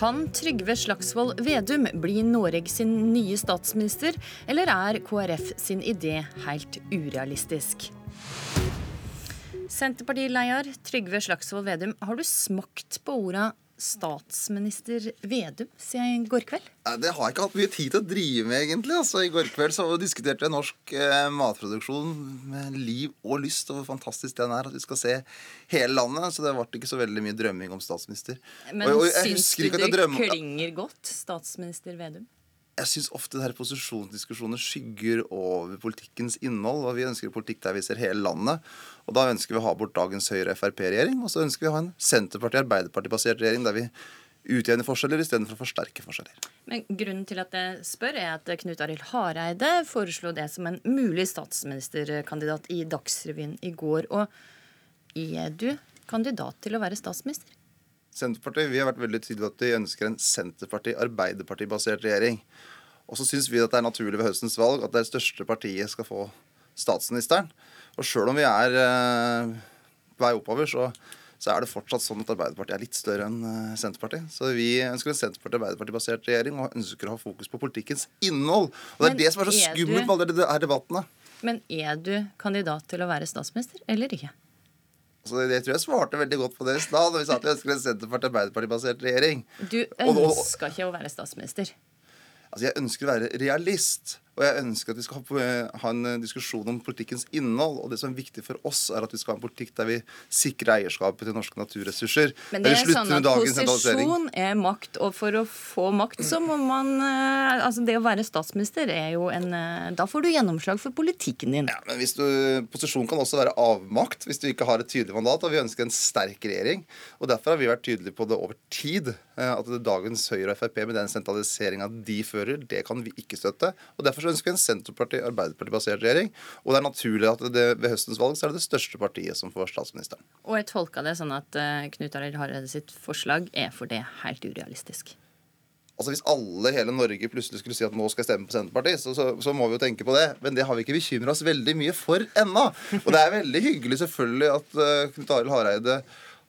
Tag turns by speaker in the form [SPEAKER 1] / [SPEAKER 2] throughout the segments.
[SPEAKER 1] Kan Trygve Slagsvold Vedum bli Noreg sin nye statsminister, eller er KrF sin idé helt urealistisk? Senterpartileder Trygve Slagsvold Vedum, har du smakt på orda statsminister Vedum siden i går kveld?
[SPEAKER 2] Det har jeg ikke hatt mye tid til å drive med, egentlig. Altså, I går kveld så diskuterte jeg norsk eh, matproduksjon med liv og lyst, og hvor fantastisk den er. At vi skal se hele landet. Så det ble ikke så veldig mye drømming om statsminister.
[SPEAKER 1] Men og, og syns du det drømmer... klinger godt, statsminister Vedum?
[SPEAKER 2] Jeg syns ofte det her posisjonsdiskusjoner skygger over politikkens innhold. og Vi ønsker politikk der vi ser hele landet. og Da ønsker vi å ha bort dagens Høyre-Frp-regjering. Og så ønsker vi å ha en Senterparti-Arbeiderparti-basert regjering der vi utjevner forskjeller istedenfor å forsterke forskjeller.
[SPEAKER 1] Men Grunnen til at jeg spør, er at Knut Arild Hareide foreslo det som en mulig statsministerkandidat i Dagsrevyen i går. Og er du kandidat til å være statsminister?
[SPEAKER 2] Senterpartiet vi har vært veldig tydelige på at vi ønsker en Senterparti-Arbeiderparti-basert regjering. Og så syns vi at det er naturlig ved høstens valg at det største partiet skal få statsministeren. Og sjøl om vi er eh, på vei oppover, så, så, er det fortsatt sånn at Arbeiderpartiet er litt større enn eh, Senterpartiet. Så vi ønsker en Senterparti-Arbeiderparti-basert regjering og ønsker å ha fokus på politikkens innhold. Og det er det som er så skummelt med alle disse debattene.
[SPEAKER 1] Men er du kandidat til å være statsminister, eller ikke?
[SPEAKER 2] Så det tror jeg svarte veldig godt på det i stad, da vi sa at vi ønsker en Senterparti-Arbeiderparti-basert regjering.
[SPEAKER 1] Du ønska ikke å være statsminister?
[SPEAKER 2] Altså, Jeg ønsker å være realist. Og jeg ønsker at vi skal ha en eh, diskusjon om politikkens innhold. Og det som er viktig for oss, er at vi skal ha en politikk der vi sikrer eierskapet til norske naturressurser.
[SPEAKER 1] Men det er sånn at posisjon er makt, og for å få makt så må man eh, Altså det å være statsminister er jo en eh, Da får du gjennomslag for politikken din.
[SPEAKER 2] Ja, men hvis du, Posisjon kan også være avmakt hvis du ikke har et tydelig mandat. Og vi ønsker en sterk regjering. Og derfor har vi vært tydelige på det over tid. At dagens Høyre og Frp med den sentraliseringa de fører, det kan vi ikke støtte. Og derfor så ønsker vi en Senterparti-Arbeiderparti-basert regjering. Og det er naturlig at det, ved høstens valg så er det det største partiet som får statsministeren.
[SPEAKER 1] Og jeg tolka det sånn at uh, Knut Arild Hareide sitt forslag er for det helt urealistisk?
[SPEAKER 2] Altså Hvis alle hele Norge plutselig skulle si at nå skal jeg stemme på Senterpartiet, så, så, så, må vi jo tenke på det. Men det har vi ikke bekymra oss veldig mye for ennå. Og det er veldig hyggelig selvfølgelig at uh, Knut Arild Hareide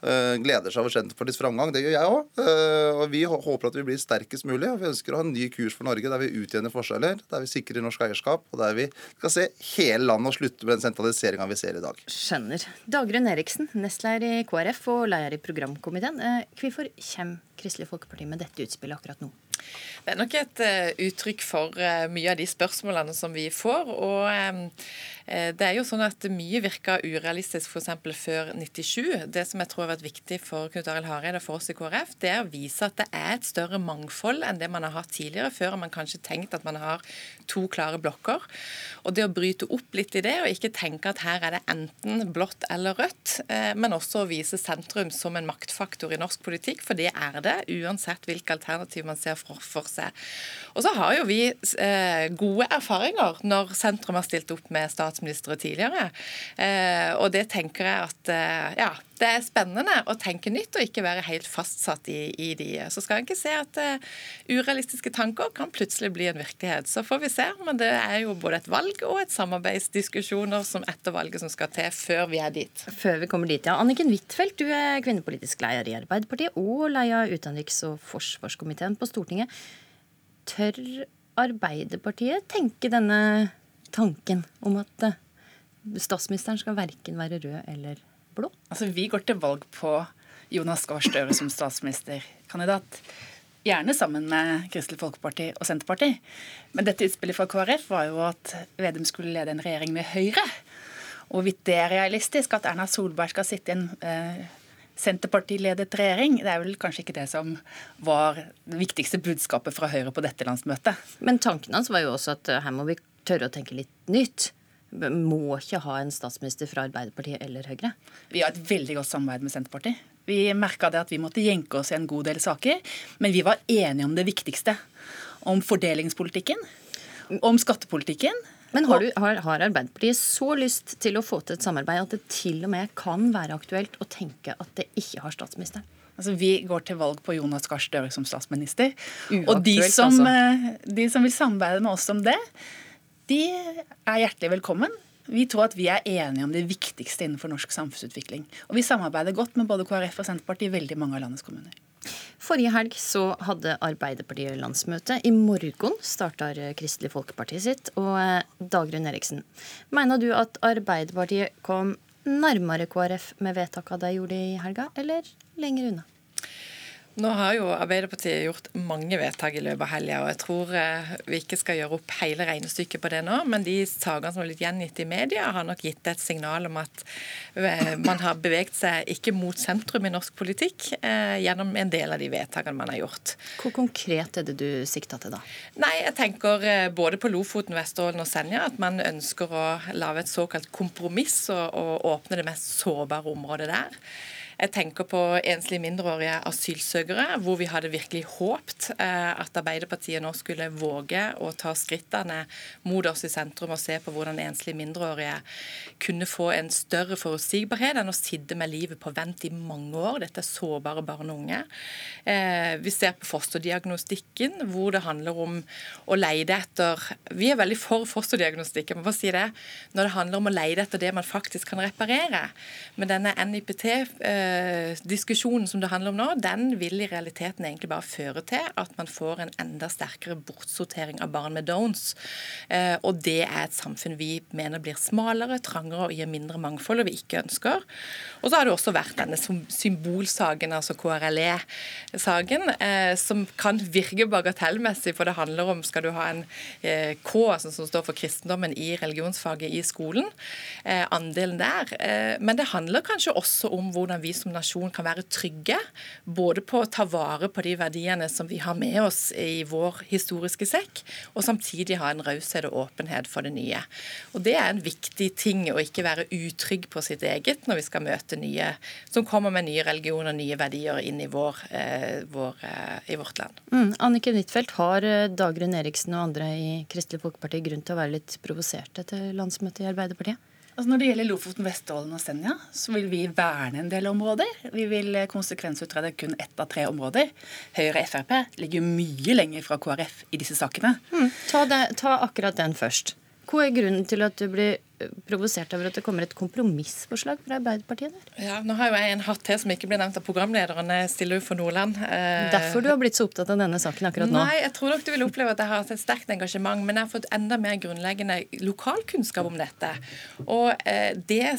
[SPEAKER 2] gleder seg over Senterpartiets framgang. Det gjør jeg òg. Eh, og vi håper at vi blir sterkest mulig. og Vi ønsker å ha en ny kurs for Norge der vi utjevner forskjeller, der vi sikrer norsk eierskap, og der vi skal se hele landet og slutte med den sentraliseringa vi ser i dag.
[SPEAKER 1] Skjønner. Dagrun Eriksen, nestleder i KrF og leder i programkomiteen. Eh, hvorfor kommer Kristelig Folkeparti med dette utspillet akkurat nå?
[SPEAKER 3] Det er nok et uh, uttrykk for uh, mye av de spørsmålene som vi får. og um, det er jo sånn at Mye virka urealistisk f.eks. før 97. Det som jeg tror har vært viktig for Knut Arild Hareide og for oss i KrF, det er å vise at det er et større mangfold enn det man har hatt tidligere. Før har man kanskje tenkt at man har to klare blokker. Og Det å bryte opp litt i det, og ikke tenke at her er det enten blått eller rødt, men også å vise sentrum som en maktfaktor i norsk politikk, for det er det, uansett hvilke alternativ man ser for, for seg. Og så har jo vi eh, gode erfaringer når sentrum har stilt opp med statsministre tidligere. Eh, og det tenker jeg at eh, ja, det er spennende å tenke nytt og ikke være helt fastsatt i, i de. Så skal en ikke se at uh, urealistiske tanker kan plutselig bli en virkelighet. Så får vi se. Men det er jo både et valg og et samarbeidsdiskusjoner som etter valget som skal til før vi er dit.
[SPEAKER 1] Før vi kommer dit, ja. Anniken Huitfeldt, du er kvinnepolitisk leder i Arbeiderpartiet og leder utenriks- og forsvarskomiteen på Stortinget. Tør Arbeiderpartiet tenke denne tanken om at eh, statsministeren skal verken være rød eller blå?
[SPEAKER 4] Altså, Vi går til valg på Jonas Gahr Støre som statsministerkandidat. Gjerne sammen med Kristelig Folkeparti og Senterpartiet. Men dette utspillet fra KrF var jo at Vedum skulle lede en regjering med Høyre. Og hvorvidt det er realistisk at Erna Solberg skal sitte i en eh, Senterpartiledet regjering, det er vel kanskje ikke det som var det viktigste budskapet fra Høyre på dette landsmøtet.
[SPEAKER 1] Men tanken hans var jo også at eh, her må vi tørre å tenke litt nytt. Må ikke ha en statsminister fra Arbeiderpartiet eller Høyre?
[SPEAKER 4] Vi har et veldig godt samarbeid med Senterpartiet. Vi merka det at vi måtte jenke oss i en god del saker, men vi var enige om det viktigste. Om fordelingspolitikken, om skattepolitikken
[SPEAKER 1] men har, du, har, har, Arbeiderpartiet så lyst til å få til et samarbeid at det til og med kan være aktuelt å tenke at det ikke har statsministeren?
[SPEAKER 4] Altså, Vi går til valg på Jonas Gahr Støre som statsminister. Uaktuelt, og de som, altså. Eh, de som vil samarbeide med oss om det, de er hjertelig velkommen. Vi tror at vi er enige om det viktigste innenfor norsk samfunnsutvikling. Og vi samarbeider godt med både KrF og Senterpartiet i veldig mange av landets kommuner.
[SPEAKER 1] Forrige helg så hadde Arbeiderpartiet landsmøte. I morgen starter Kristelig Folkeparti sitt. Og eh, Dagrun Eriksen, mener du at Arbeiderpartiet kom nærmere KrF med vedtaket de gjorde i helga, eller lenger unna?
[SPEAKER 3] Nå har jo Arbeiderpartiet gjort mange vedtak i løpet av helga, og jeg tror eh, vi ikke skal gjøre opp hele regnestykket på det nå, men de sakene som har blitt gjengitt i media, har nok gitt et signal om at eh, man har beveget seg ikke mot sentrum i norsk politikk eh, gjennom en del av de vedtakene man har gjort.
[SPEAKER 1] Hvor konkret er det du sikta til da?
[SPEAKER 3] Nei, jeg tenker eh, både på Lofoten, Vesterålen og Senja at man ønsker å lage et såkalt kompromiss og, og åpne det mest sårbare området der. Jeg tenker på enslige mindreårige asylsøkere, hvor vi hadde virkelig håpt eh, at Arbeiderpartiet nå skulle våge å ta skrittene mot oss i sentrum og se på hvordan enslige mindreårige kunne få en større forutsigbarhet enn å sitte med livet på vent i mange år. Dette er sårbare barn og unge. Eh, vi ser på fosterdiagnostikken, hvor det handler om å leide etter Vi er veldig for fosterdiagnostikk, jeg må bare si det. Når det handler om å leide etter det man faktisk kan reparere. Men denne NIPT eh, diskusjonen som det handler om nå, den vil i realiteten egentlig bare føre til at man får en enda sterkere bortsortering av barn med Downs. Eh, og det er et samfunn vi mener blir smalere, trangere og gir mindre mangfold, og vi ikke ønsker. Og så har det også vært denne symbolsaken, altså KRLE-saken, eh, som kan virke bagatellmessig, for det handler om skal du ha en K altså, som står for kristendommen i religionsfaget i skolen, andelen der. Men det handler kanskje også om hvordan vi som nasjon kan være trygge, både på å ta vare på de verdiene som vi har med oss i vår historiske sekk, og samtidig ha en raushet og åpenhet for det nye. Og Det er en viktig ting å ikke være utrygg på sitt eget når vi skal møte nye som kommer med nye religioner og nye verdier inn i, vår, eh, vår, eh, i vårt land.
[SPEAKER 1] Mm. Anniken Huitfeldt, har eh, Dagrun Eriksen og andre i Kristelig Folkeparti grunn til å være litt provoserte til landsmøtet i Arbeiderpartiet?
[SPEAKER 4] Altså når det gjelder Lofoten, Vesterålen og Senja, så vil vi verne en del områder. Vi vil konsekvensutrede kun ett av tre områder. Høyre og Frp ligger mye lenger fra KrF i disse sakene.
[SPEAKER 1] Mm, ta, det, ta akkurat den først. Hva er grunnen til at du blir provosert over at det kommer et kompromissforslag fra Arbeiderpartiet der?
[SPEAKER 3] Ja, Nå har jo jeg en hatt til som ikke blir nevnt av programlederen. Jeg stiller jo for Nordland.
[SPEAKER 1] Eh, Derfor du har blitt så opptatt av denne saken akkurat nå?
[SPEAKER 3] Nei, jeg tror nok du vil oppleve at jeg har hatt et sterkt engasjement, men jeg har fått enda mer grunnleggende lokalkunnskap om dette. Og eh, det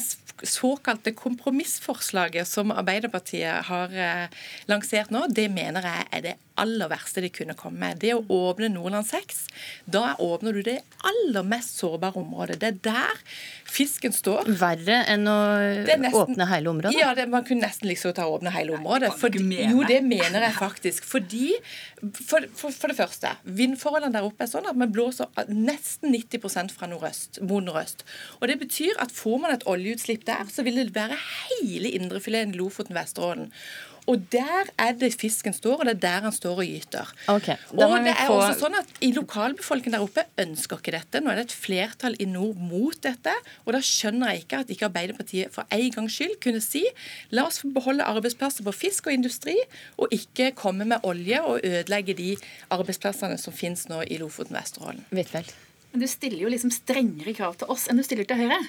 [SPEAKER 3] såkalte kompromissforslaget som Arbeiderpartiet har eh, lansert nå, det mener jeg er det aller verste de kunne komme med. Det å åpne Nordland 6, da åpner du det aller mest sårbare området. Det er der fisken står.
[SPEAKER 1] Verre enn å nesten, åpne hele området?
[SPEAKER 3] Ja, det, man kunne nesten liksom ta åpne hele området. For, jo, det mener jeg faktisk. Fordi, for, for, for, det første, vindforholdene der oppe er sånn at man blåser nesten 90 fra nordøst, mot nordøst. Og Det betyr at får man et oljeutslipp der, så vil det være hele indrefileten i Lofoten, Vesterålen. Og der er det fisken står, og det er der han står og gyter.
[SPEAKER 1] Okay,
[SPEAKER 3] og det er få... også sånn at i Lokalbefolkningen der oppe ønsker ikke dette. Nå er det et flertall i nord mot dette. Og da skjønner jeg ikke at ikke Arbeiderpartiet for en gangs skyld kunne si la oss få beholde arbeidsplasser på fisk og industri, og ikke komme med olje og ødelegge de arbeidsplassene som finnes nå i Lofoten Vesterålen.
[SPEAKER 1] Huitfeldt.
[SPEAKER 4] Men du stiller jo liksom strengere krav til oss enn du stiller til Høyre.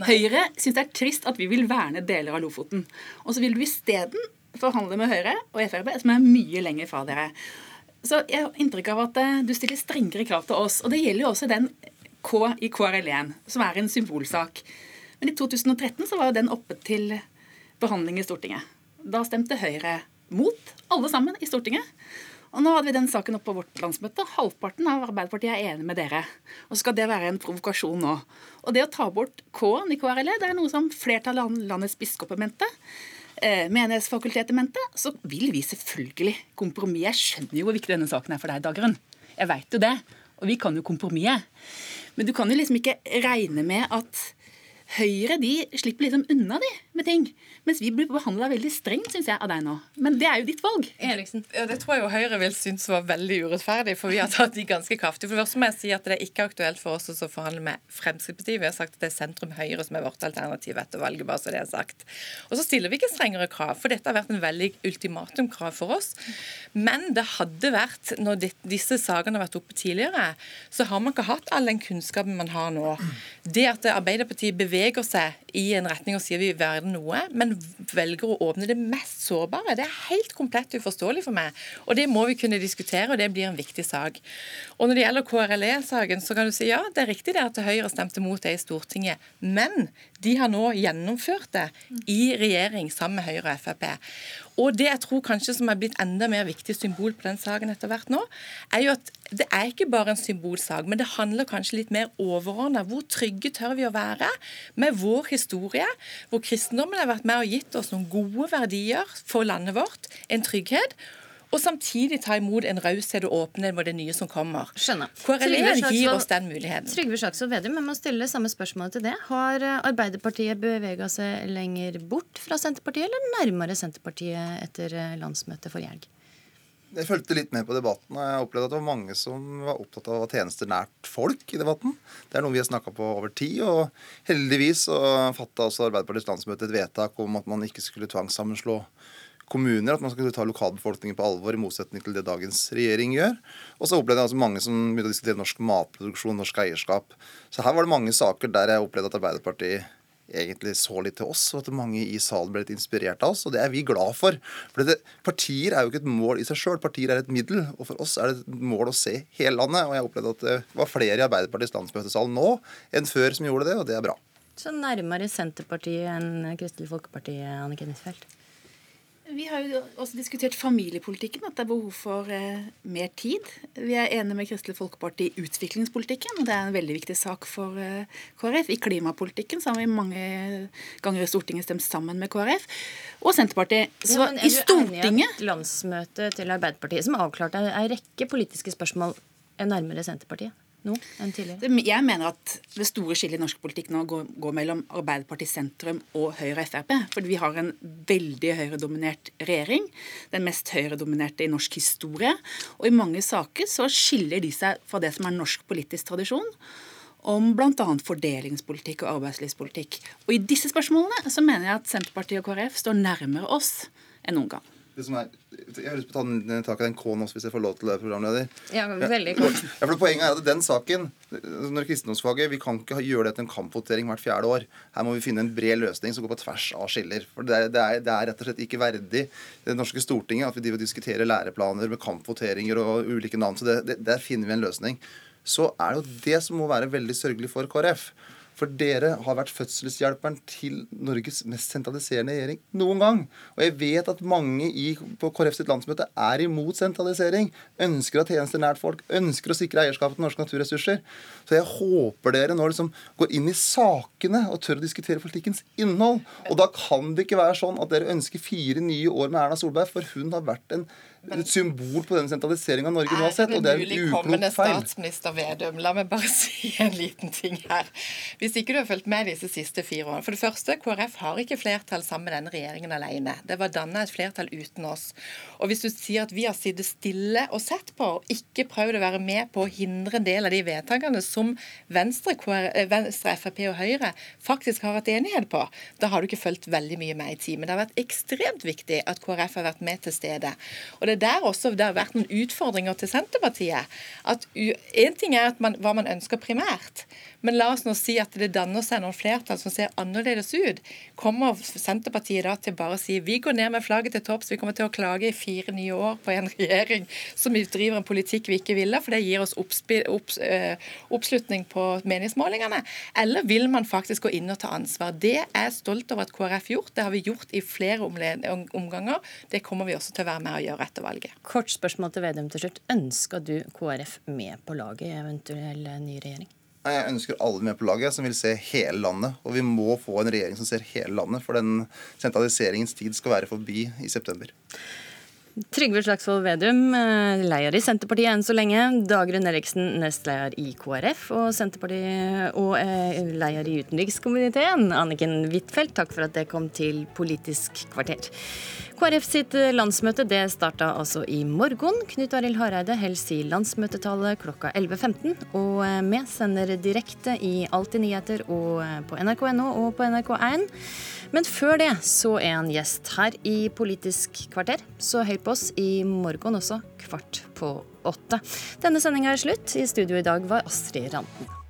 [SPEAKER 4] Nei. Høyre syns det er trist at vi vil verne deler av Lofoten. Og så vil du isteden forhandle med Høyre og Frp, som er mye lenger fra dere. Så jeg har inntrykk av at eh, du stiller strengere krav til oss. Og det gjelder jo også den K i KRL1, som er en symbolsak. Men i 2013 så var den oppe til behandling i Stortinget. Da stemte Høyre mot, alle sammen, i Stortinget. Og nå hadde vi den saken oppe på vårt landsmøte. Halvparten av Arbeiderpartiet er enig med dere. Og så skal det være en provokasjon nå. Og det å ta bort K-en i KRLE, det er noe som flertallet av landets biskoper mente Menighetsfakultetet mente, så vil vi selvfølgelig kompromisse. Jeg skjønner jo hvor viktig denne saken er for deg, Dagrun. Jeg veit jo det. Og vi kan jo kompromisse. Men du kan jo liksom ikke regne med at Høyre de slipper liksom unna de med ting. Mens vi blir behandla veldig strengt, synes jeg, av deg nå. Men det er jo ditt valg.
[SPEAKER 3] Eriksen. Ja, Det tror jeg jo Høyre vil synes var veldig urettferdig, for vi har tatt de ganske kraftig. For det første må jeg si at det er ikke aktuelt for oss å forhandle med Fremskrittspartiet. Vi har sagt at det er sentrum Høyre som er vårt alternativ etter valget, bare så det er sagt. Og så stiller vi ikke strengere krav, for dette har vært en veldig ultimatumkrav for oss. Men det hadde vært, når disse sakene har vært oppe tidligere, så har man ikke hatt all den kunnskapen man har nå. Det at Arbeiderpartiet beveger beveger seg i en retning og sier vi vil være noe, men velger å åpne det mest sårbare. Det er helt komplett uforståelig for meg. Og det må vi kunne diskutere, og det blir en viktig sak. Og når det gjelder KRLE-saken, så kan du si ja, det er riktig det at Høyre stemte mot det i Stortinget. Men de har nå gjennomført det i regjering sammen med Høyre og Frp. Og det jeg tror kanskje som er blitt enda mer viktig symbol på den saken etter hvert nå, er jo at det er ikke bare en symbolsak, men det handler kanskje litt mer overordna. Hvor trygge tør vi å være med vår historie, hvor kristendommen har vært med og gitt oss noen gode verdier for landet vårt, en trygghet og samtidig ta imot en raushet og åpenhet mot det nye som kommer.
[SPEAKER 1] Skjønner.
[SPEAKER 3] KRLE gir oss den muligheten.
[SPEAKER 1] Trygve Slagsvold Vedum, jeg må stille samme spørsmål til det. Har eh, Arbeiderpartiet bevega seg lenger bort fra Senterpartiet, eller nærmere Senterpartiet etter eh, landsmøtet for Jerg?
[SPEAKER 2] Jeg fulgte litt med på debatten, og jeg opplevde at det var mange som var opptatt av tjenester nært folk i debatten. Det er noe vi har snakka på over tid, og heldigvis så fatta også Arbeiderpartiets landsmøte et vedtak om at man ikke skulle tvangssammenslå kommuner, at man skulle ta lokalbefolkningen på alvor, i motsetning til det dagens regjering gjør. Og så opplevde jeg altså mange som begynte å diskutere norsk matproduksjon, norsk eierskap. Så her var det mange saker der jeg opplevde at Arbeiderpartiet egentlig så litt til oss, og at mange i salen ble litt inspirert av oss. Og det er vi glad for. For det, Partier er jo ikke et mål i seg sjøl, partier er et middel. Og for oss er det et mål å se hele landet. Og jeg opplevde at det var flere i Arbeiderpartiets landsmøtesal nå enn før som gjorde det, og det er bra.
[SPEAKER 1] Så nærmere Senterpartiet enn Kristelig Folkeparti, Anniken Huitfeldt?
[SPEAKER 4] Vi har jo også diskutert familiepolitikken, at det er behov for eh, mer tid. Vi er enige med Kristelig Folkeparti i utviklingspolitikken, og det er en veldig viktig sak for eh, KrF. I klimapolitikken så har vi mange ganger i Stortinget stemt sammen med KrF og Senterpartiet. Så
[SPEAKER 1] ja,
[SPEAKER 4] i Stortinget
[SPEAKER 1] Landsmøtet til Arbeiderpartiet som avklarte en rekke politiske spørsmål er nærmere Senterpartiet nå enn tidligere?
[SPEAKER 4] Jeg mener at det store skillet i norsk politikk nå går, går mellom Arbeiderpartiet sentrum og Høyre og Frp. Fordi vi har en veldig høyredominert regjering. Den mest høyredominerte i norsk historie. Og i mange saker så skiller de seg fra det som er norsk politisk tradisjon om bl.a. fordelingspolitikk og arbeidslivspolitikk. Og I disse spørsmålene så mener jeg at Senterpartiet og KrF står nærmere oss enn noen gang
[SPEAKER 2] det som er, Jeg har lyst til å ta tak i den K-en også, hvis jeg får lov til det, programleder.
[SPEAKER 1] Ja, veldig kort.
[SPEAKER 2] Ja, for Poenget er at den saken, når kristendomsfaget, vi kan ikke gjøre det til en kampvotering hvert fjerde år. Her må vi finne en bred løsning som går på tvers av skiller. For Det er, det er, det er rett og slett ikke verdig det norske Stortinget at vi diskuterer læreplaner med kampvoteringer og ulike navn. Så det, der finner vi en løsning. Så er det jo det som må være veldig sørgelig for KrF. For dere har vært fødselshjelperen til Norges mest sentraliserende regjering noen gang. Og jeg vet at mange i, på KrF sitt landsmøte er imot sentralisering. Ønsker å ha tjenester nært folk. Ønsker å sikre eierskapet til norske naturressurser. Så jeg håper dere nå liksom går inn i sakene og tør å diskutere politikkens innhold. Og da kan det ikke være sånn at dere ønsker fire nye år med Erna Solberg, for hun har vært en et symbol på den sentraliseringa Norge nå har sett, og det er en uklok feil.
[SPEAKER 3] Statsminister Vedum, la meg bare si en liten ting her. Hvis ikke du har fulgt med disse siste fire årene. For det første, KrF har ikke flertall sammen med denne regjeringen alene. Det var danna et flertall uten oss. Og hvis du sier at vi har sittet stille og sett på, og ikke prøvd å være med på å hindre en del av de vedtakene som Venstre, KrF, Venstre, Frp og Høyre faktisk har hatt enighet på, da har du ikke fulgt veldig mye med i tid. Men det har vært ekstremt viktig at KrF har vært med til stede. Og det er der også det har vært noen utfordringer til Senterpartiet. At Én ting er man, hva man ønsker primært, men la oss nå si at det danner seg noen flertall som ser annerledes ut. Kommer Senterpartiet da til bare å si vi går ned med flagget til topps, vi kommer til å klage i fire nye år på en regjering som driver en politikk vi ikke ville, for det gir oss opps, øh, oppslutning på meningsmålingene? Eller vil man faktisk gå inn og ta ansvar? Det er jeg stolt over at KrF gjort. Det har vi gjort i flere omganger. Det kommer vi også til å være med og gjøre etter valget.
[SPEAKER 1] Kort spørsmål til Vedum til slutt. Ønsker du KrF med på laget i eventuell ny regjering?
[SPEAKER 2] Jeg ønsker alle med på laget som vil se hele landet. Og vi må få en regjering som ser hele landet, for den sentraliseringens tid skal være forbi i september.
[SPEAKER 1] Trygve Slagsvold Vedum, eh, leder i Senterpartiet enn så lenge. Dagrun Eriksen, nestleder i KrF og, Senterpartiet, og eh, leder i utenrikskomiteen. Anniken Huitfeldt, takk for at det kom til Politisk kvarter. KrF sitt landsmøte det starta altså i morgen. Knut Arild Hareide holder i landsmøtetallet klokka 11.15. Og eh, vi sender direkte i Alltid nyheter og på nrk.no og på NRK1. Men før det så er han gjest her i Politisk kvarter. Så hør oss i morgen også, kvart på åtte. Denne sendinga er slutt. I studio i dag var Astrid Randen.